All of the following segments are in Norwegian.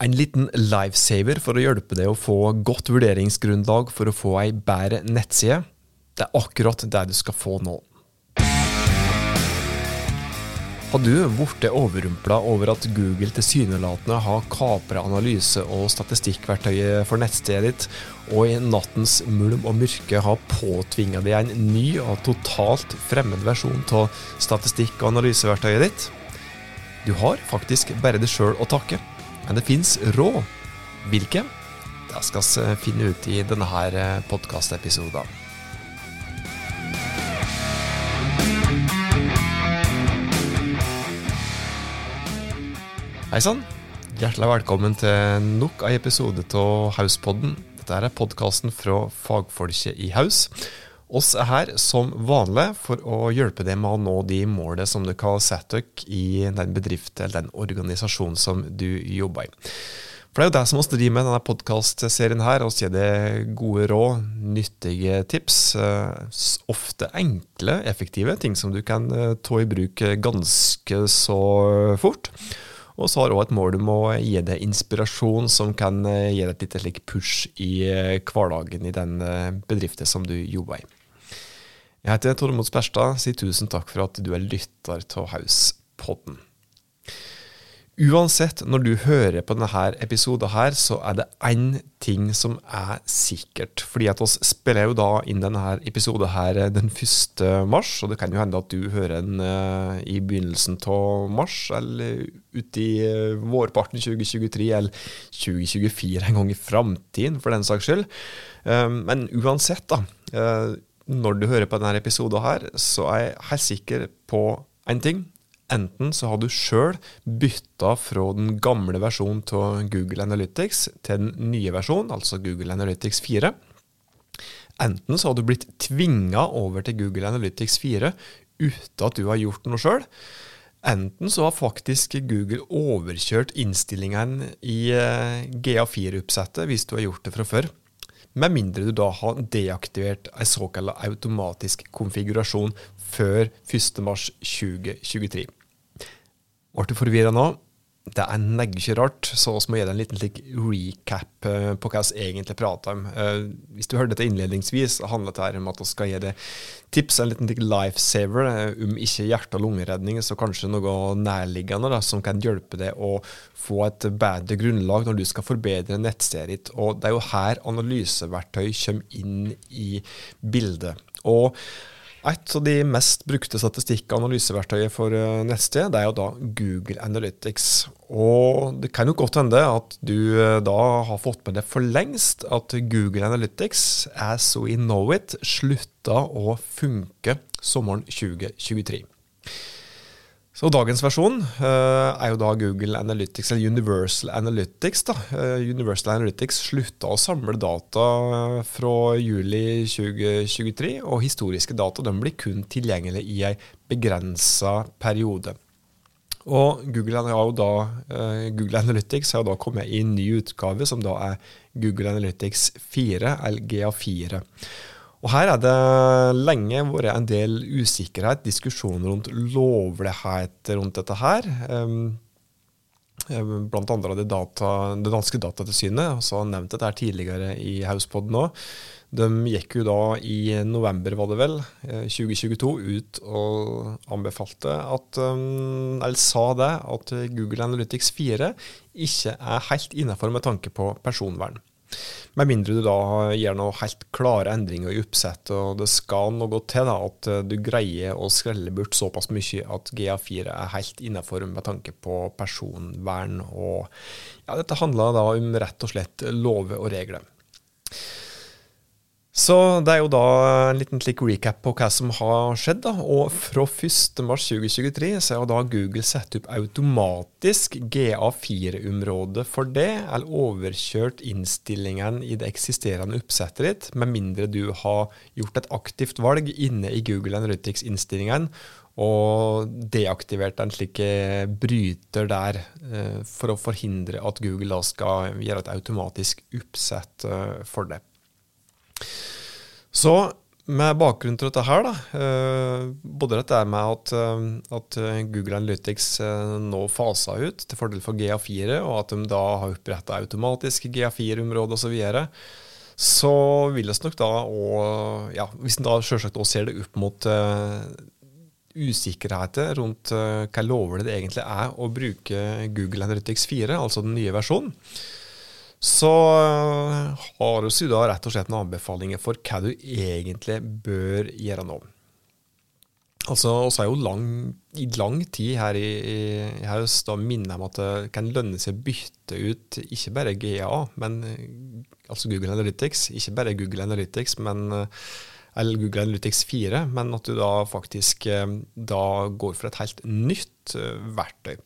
En liten lifesaver for å hjelpe deg å få godt vurderingsgrunnlag for å få ei bedre nettside. Det er akkurat det du skal få nå. Har du blitt overrumpla over at Google tilsynelatende har kapra analyse- og statistikkverktøyet for nettstedet ditt, og i nattens mulm og mørke har påtvinga deg en ny og totalt fremmed versjon av statistikk- og analyseverktøyet ditt? Du har faktisk bare det sjøl å takke. Men det fins råd. Hvilke? Det skal vi finne ut i denne podkastepisoden. Hei sann. Hjertelig velkommen til nok en episode av Hauspodden. Dette er podkasten fra fagfolket i Haus. Oss er her som vanlig for å hjelpe deg med å nå de målene som du kan sette dere i den bedriften eller den organisasjonen som du jobber i. For det er jo det som vi driver med i denne podkastserien her. Vi gir deg gode råd, nyttige tips. Eh, ofte enkle, effektive ting som du kan eh, ta i bruk ganske så fort. Og så har òg et mål om å gi deg inspirasjon som kan eh, gi deg et lite push i hverdagen i den bedriften som du jobber i. Jeg heter Tormod Sperstad. Si tusen takk for at du er lytter til Hauspodden. Uansett, når du hører på denne episoden her, så er det én ting som er sikkert. Fordi at oss spiller jo da inn denne episoden her den 1. mars, og det kan jo hende at du hører den uh, i begynnelsen av mars, eller ute i uh, vårparten 2023, eller 2024 en gang i framtiden, for den saks skyld. Men uansett, da. Når du hører på denne episoden her, så er jeg helt sikker på én ting. Enten så har du sjøl bytta fra den gamle versjonen av Google Analytics til den nye versjonen, altså Google Analytics 4. Enten så har du blitt tvinga over til Google Analytics 4 uten at du har gjort noe sjøl. Enten så har faktisk Google overkjørt innstillingene i eh, GA4-oppsettet hvis du har gjort det fra før. Med mindre du da har deaktivert en såkalt automatisk konfigurasjon før 1.3.2023. Ble du forvirra nå? Det er ikke rart, så vi må gi deg en liten like, recap uh, på hva vi egentlig prater om. Uh, hvis du hørte dette innledningsvis, handler det om at vi skal gi deg tips, en liten lifesaver, uh, om ikke hjerte- og lungeredning, så kanskje noe nærliggende da, som kan hjelpe deg å få et bedre grunnlag når du skal forbedre nettstedet ditt. Og Det er jo her analyseverktøy kommer inn i bildet. Og et av de mest brukte statistikk- og analyseverktøyet for eh, nettsted, det er jo da Google Analytics. Og det kan jo godt hende at du eh, da har fått med deg for lengst at Google Analytics, as we know it, slutta å funke sommeren 2023. Så dagens versjon uh, er jo da Google Analytics, eller Universal Analytics. da. Uh, Universal Analytics slutta å samle data fra juli 2023, og historiske data blir kun tilgjengelig i en begrensa periode. Og Google, da, uh, Google, Analytics har da kommet i en ny utgave, som da er Google Analytics 4, eller GA4. Og Her er det lenge vært en del usikkerhet, diskusjon rundt lovlighet rundt dette her. Um, blant andre det, data, det danske datatilsynet også har nevnt dette her tidligere i Hauspodden òg. De gikk jo da i november, var det vel, 2022 eh, ut og anbefalte at um, Eller sa det, at Google Analytics 4 ikke er helt innenfor med tanke på personvern. Med mindre du da gjør noen helt klare endringer i oppsett, og det skal noe til da, at eh, du greier å skrelle bort såpass mye at GA4 er helt innenfor med tanke på personvern. og ja, Dette handler da om rett og slett lover og regler. Så det er jo da en liten slik recap på hva som har skjedd. da, og Fra 1.3.2023 så har da Google satt opp automatisk GA4-område for det, eller overkjørt innstillingen i det eksisterende oppsettet ditt, med mindre du har gjort et aktivt valg inne i Google Analytics-innstillingen og deaktivert en slik bryter der eh, for å forhindre at Google da skal gjøre et automatisk oppsett eh, for det. Så med bakgrunn til dette her, da, eh, både dette med at, eh, at Google Analytics nå faser ut til fordel for GA4, og at de da har oppretta automatiske GA4-områder osv., så, videre, så vil vi nok da òg ja, Hvis en da selvsagt òg ser det opp mot uh, usikkerheter rundt hva lover det egentlig er å bruke Google Analytics 4, altså den nye versjonen, så uh, har vi da rett og slett noen anbefalinger for hva du egentlig bør gjøre nå. Altså, Vi har jo lang, i lang tid her i, i, i høst da minner om at det kan lønne seg å bytte ut ikke bare GA, men altså Google Analytics. Ikke bare Google Analytics, men eller Google Analytics 4, men at du da faktisk eh, da går for et helt nytt eh, verktøy.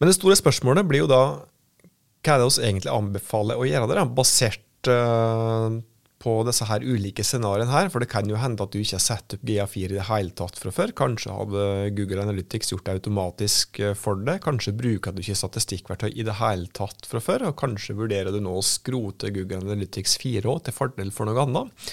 Men det store spørsmålet blir jo da hva er det vi egentlig anbefaler å gjøre der, basert uh, på disse her ulike scenarioene her. For det kan jo hende at du ikke har satt opp GA4 i det hele tatt fra før. Kanskje hadde Google Analytics gjort det automatisk eh, for deg. Kanskje bruker du ikke statistikkverktøy i det hele tatt fra før. Og kanskje vurderer du nå å skrote Google Analytics 4 òg, til fordel for noe annet.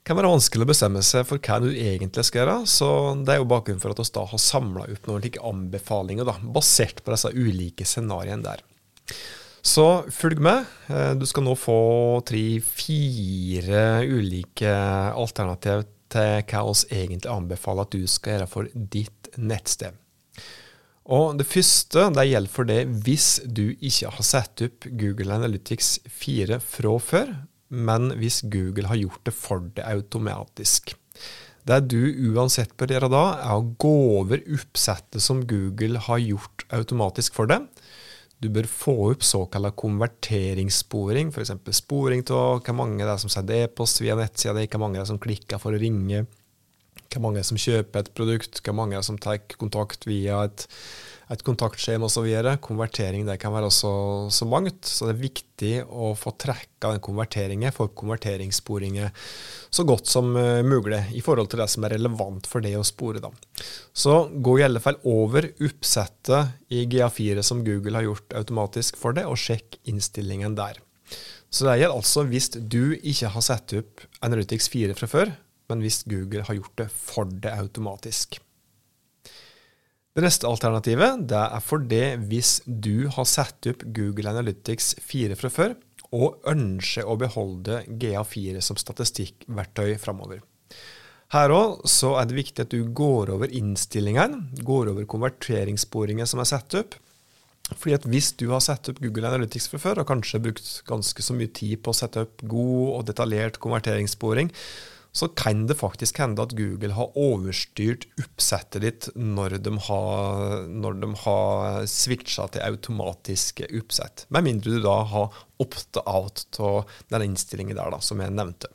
Det kan være vanskelig å bestemme seg for hva du egentlig skal gjøre. så Det er jo bakgrunnen for at vi har samla opp noen like anbefalinger da, basert på disse ulike scenarioene der. Så følg med. Eh, du skal nå få tre-fire ulike alternativ til hva oss egentlig anbefaler at du skal gjøre for ditt nettsted. Og Det første det gjelder for det hvis du ikke har satt opp Google Analytics 4 fra før, men hvis Google har gjort det for deg automatisk. Det du uansett bør gjøre da, er å gå over oppsettet som Google har gjort automatisk for deg, du bør få opp såkalt konverteringssporing, f.eks. sporing av hvor mange det er som sender e-post via nettsida di, hvor mange det er som klikker for å ringe, hvor mange som kjøper et produkt, hvor mange som tar kontakt via et et kontaktskjema osv. Konvertering det kan være også så mangt, så det er viktig å få trekka den konverteringen, få konverteringssporinger så godt som uh, mulig i forhold til det som er relevant for det å spore. Da. Så gå i alle fall over oppsettet i GA4 som Google har gjort automatisk for det, og sjekk innstillingen der. Så det gjelder altså hvis du ikke har satt opp Analytics 4 fra før, men hvis Google har gjort det for det automatisk. Det neste alternativet det er for det hvis du har satt opp Google Analytics 4 fra før, og ønsker å beholde GA4 som statistikkverktøy framover. Her òg er det viktig at du går over innstillingene, går over konverteringssporingen som er satt opp. Fordi at Hvis du har satt opp Google Analytics fra før, og kanskje brukt ganske så mye tid på å sette opp god og detaljert konverteringssporing, så kan det faktisk hende at Google har overstyrt oppsettet ditt når de har, når har switcha til automatiske oppsett. Med mindre du da har opt-out av den innstillingen der da, som jeg nevnte.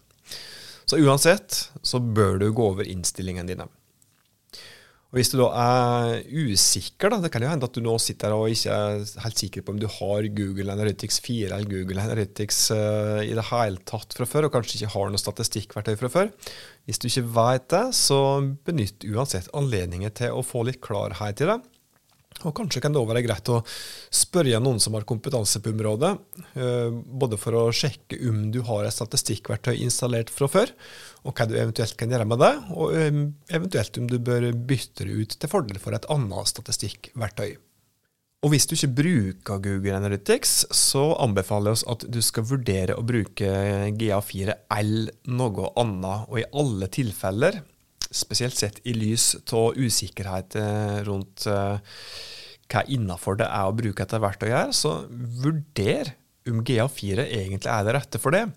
Så uansett så bør du gå over innstillingene dine. Og Hvis du da er usikker, da, det kan jo hende at du nå sitter og ikke er helt sikker på om du har Google Analytics 4 eller Google Analytics uh, i det hele tatt fra før, og kanskje ikke har noe statistikkverktøy fra før. Hvis du ikke vet det, så benytt uansett anledningen til å få litt klarhet i det. Og kanskje kan det òg være greit å spørre noen som har kompetanse på området, eh, både for å sjekke om du har et statistikkverktøy installert fra før, og hva du eventuelt kan gjøre med det, og um, eventuelt om du bør bytte det ut til fordel for et annet statistikkverktøy. Og hvis du ikke bruker Google Analytics, så anbefaler jeg oss at du skal vurdere å bruke GA4 eller noe annet, og i alle tilfeller spesielt sett i lys av usikkerhet eh, rundt uh, hva innafor det er å bruke dette verktøyet, her, så vurder om GA4 egentlig er det rette for det.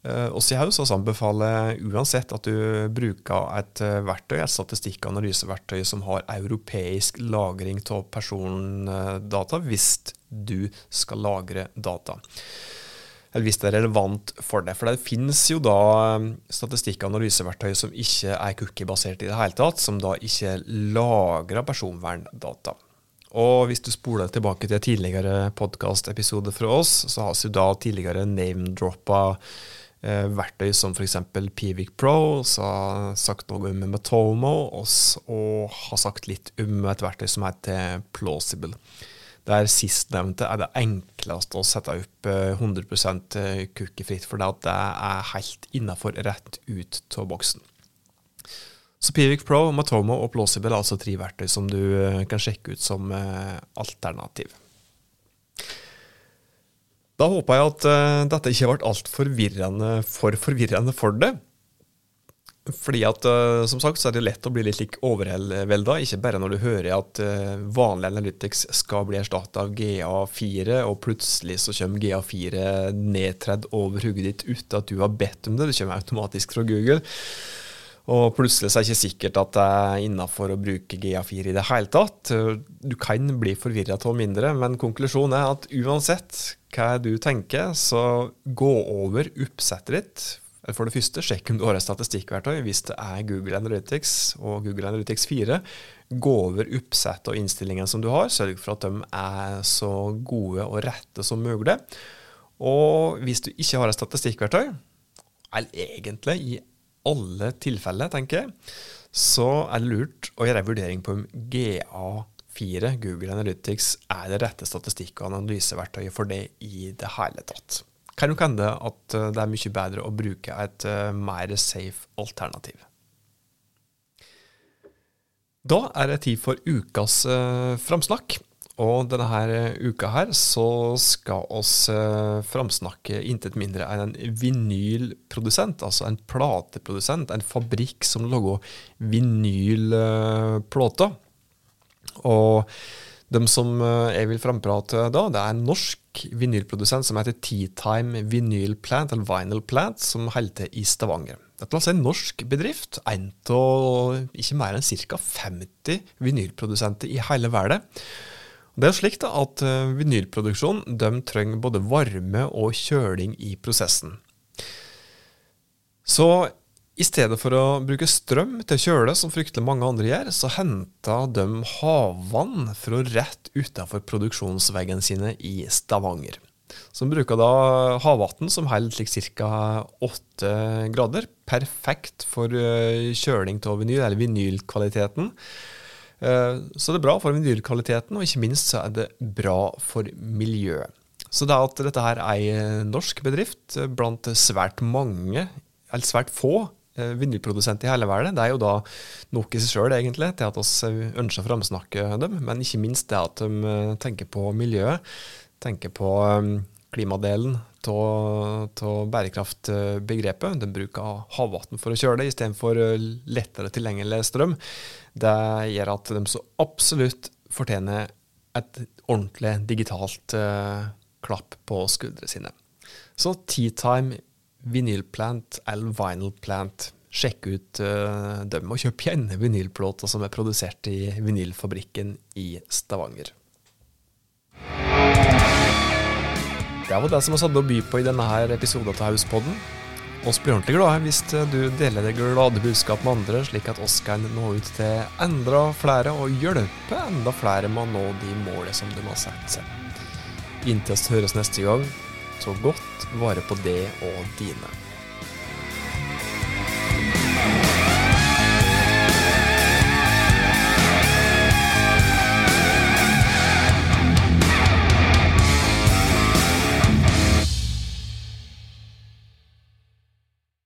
Og oss i Haus anbefaler uansett at du bruker et verktøy, et statistikkanalyseverktøy som har europeisk lagring av persondata, hvis du skal lagre data eller hvis det er relevant for det. For det finnes jo da um, statistikk- og analyseverktøy som ikke er cookie-basert i det hele tatt, som da ikke lagrer personverndata. Og hvis du spoler tilbake til en tidligere podkastepisode fra oss, så har vi da tidligere name-droppa eh, verktøy som f.eks. Pivic Pro, så har sagt noe om Matomo, og har sagt litt om et verktøy som heter Plausible. Der sistnevnte er det enkleste å sette opp 100% cookiefritt, for det er helt innafor rett ut av boksen. Så Pivic Pro, Matomo og Plausible er altså tre verktøy som du kan sjekke ut som alternativ. Da håper jeg at dette ikke ble altfor forvirrende for forvirrende for det. Fordi at, uh, som sagt, så er det lett å bli litt like overvelda, ikke bare når du hører at uh, vanlig Analytics skal bli erstatta av GA4, og plutselig så kommer GA4 nedtredd over hodet ditt uten at du har bedt om det. Det kommer automatisk fra Google. Og plutselig så er det ikke sikkert at det er innafor å bruke GA4 i det hele tatt. Du kan bli forvirra av mindre, men konklusjonen er at uansett hva du tenker, så gå over oppsettet ditt. For det første, sjekk om du har et statistikkverktøy. Hvis det er Google Analytics og Google Analytics 4, gå over oppsettet og innstillingene som du har. Sørg for at de er så gode og rette som mulig. Og hvis du ikke har et statistikkverktøy, eller egentlig i alle tilfeller, tenker jeg, så er det lurt å gjøre en vurdering på om GA4, Google Analytics, er det rette statistikk- og analyseverktøyet for det i det hele tatt. Kan jo hende at eh, det er mye bedre å bruke et uh, mer safe alternativ. Da er det tid for ukas uh, framsnakk. Og denne her uka her så skal oss eh, framsnakke intet mindre enn en vinylprodusent, altså en plateprodusent, en fabrikk som lager vinylplater. Og de som eh, jeg vil framprate da, det er en norsk vinylprodusent som heter Teatime Vinyl Plant, eller Vinyl Plant, som holder til i Stavanger. Dette er altså en norsk bedrift, en av ikke mer enn ca. 50 vinylprodusenter i hele verden. Det er slik da at vinylproduksjonen vinylproduksjon trenger både varme og kjøling i prosessen. Så i stedet for å bruke strøm til å kjøle, som fryktelig mange andre gjør, så henta de havvann fra rett utenfor produksjonsveggene sine i Stavanger. Så de bruker da havvann som holder ca. 8 grader. Perfekt for eh, kjøling av vinyl, eller vinylkvaliteten. Eh, så det er bra for vinylkvaliteten, og ikke minst så er det bra for miljøet. Så det at dette her er ei norsk bedrift blant svært mange, eller svært få, eh, vinylprodusenter i hele verden, det er jo da nok i seg sjøl, til at vi ønsker å framsnakke dem, men ikke minst det at de eh, tenker på miljøet, tenker på klimadelen av bærekraftbegrepet. De bruker havvann for å kjøre det istedenfor lettere tilgjengelig strøm. Det gjør at de så absolutt fortjener et ordentlig digitalt uh, klapp på skuldrene sine. Så Teatime Vinylplant eller Vinyl Plant. Sjekk ut uh, dem, og kjøp gjerne vinylplåter som er produsert i vinylfabrikken i Stavanger. Det var det som vi hadde å by på i denne her episoden av Hauspodden. Oss blir ordentlig glade hvis du deler det glade budskap med andre, slik at oss kan nå ut til enda flere og hjelpe enda flere med å nå de målene som de har satt seg. Inntil vi høres neste gang, så godt vare på det og dine.